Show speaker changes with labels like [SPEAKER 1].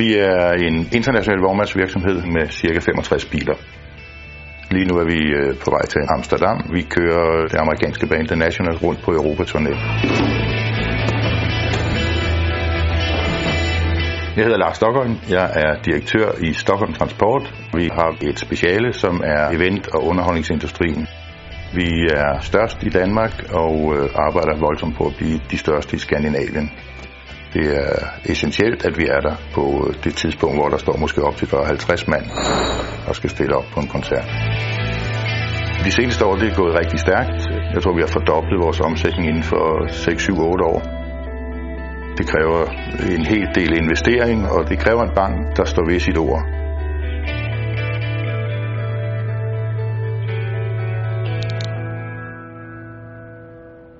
[SPEAKER 1] Vi er en international vognmandsvirksomhed med cirka 65 biler. Lige nu er vi øh, på vej til Amsterdam. Vi kører det amerikanske band The National rundt på Europaturné. Jeg hedder Lars Stockholm. Jeg er direktør i Stockholm Transport. Vi har et speciale, som er event- og underholdningsindustrien. Vi er størst i Danmark og øh, arbejder voldsomt på at blive de største i Skandinavien. Det er essentielt, at vi er der på øh, det tidspunkt, hvor der står måske op til 50 mand og skal stille op på en koncert. De seneste år det er gået rigtig stærkt. Jeg tror, vi har fordoblet vores omsætning inden for 6, 7, 8 år. Det kræver en hel del investering, og det kræver en bank, der står ved sit ord.